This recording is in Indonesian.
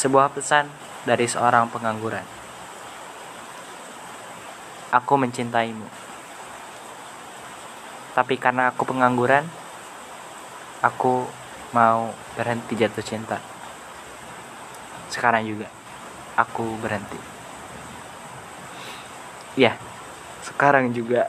Sebuah pesan dari seorang pengangguran. Aku mencintaimu. Tapi karena aku pengangguran, aku mau berhenti jatuh cinta. Sekarang juga aku berhenti. Ya, sekarang juga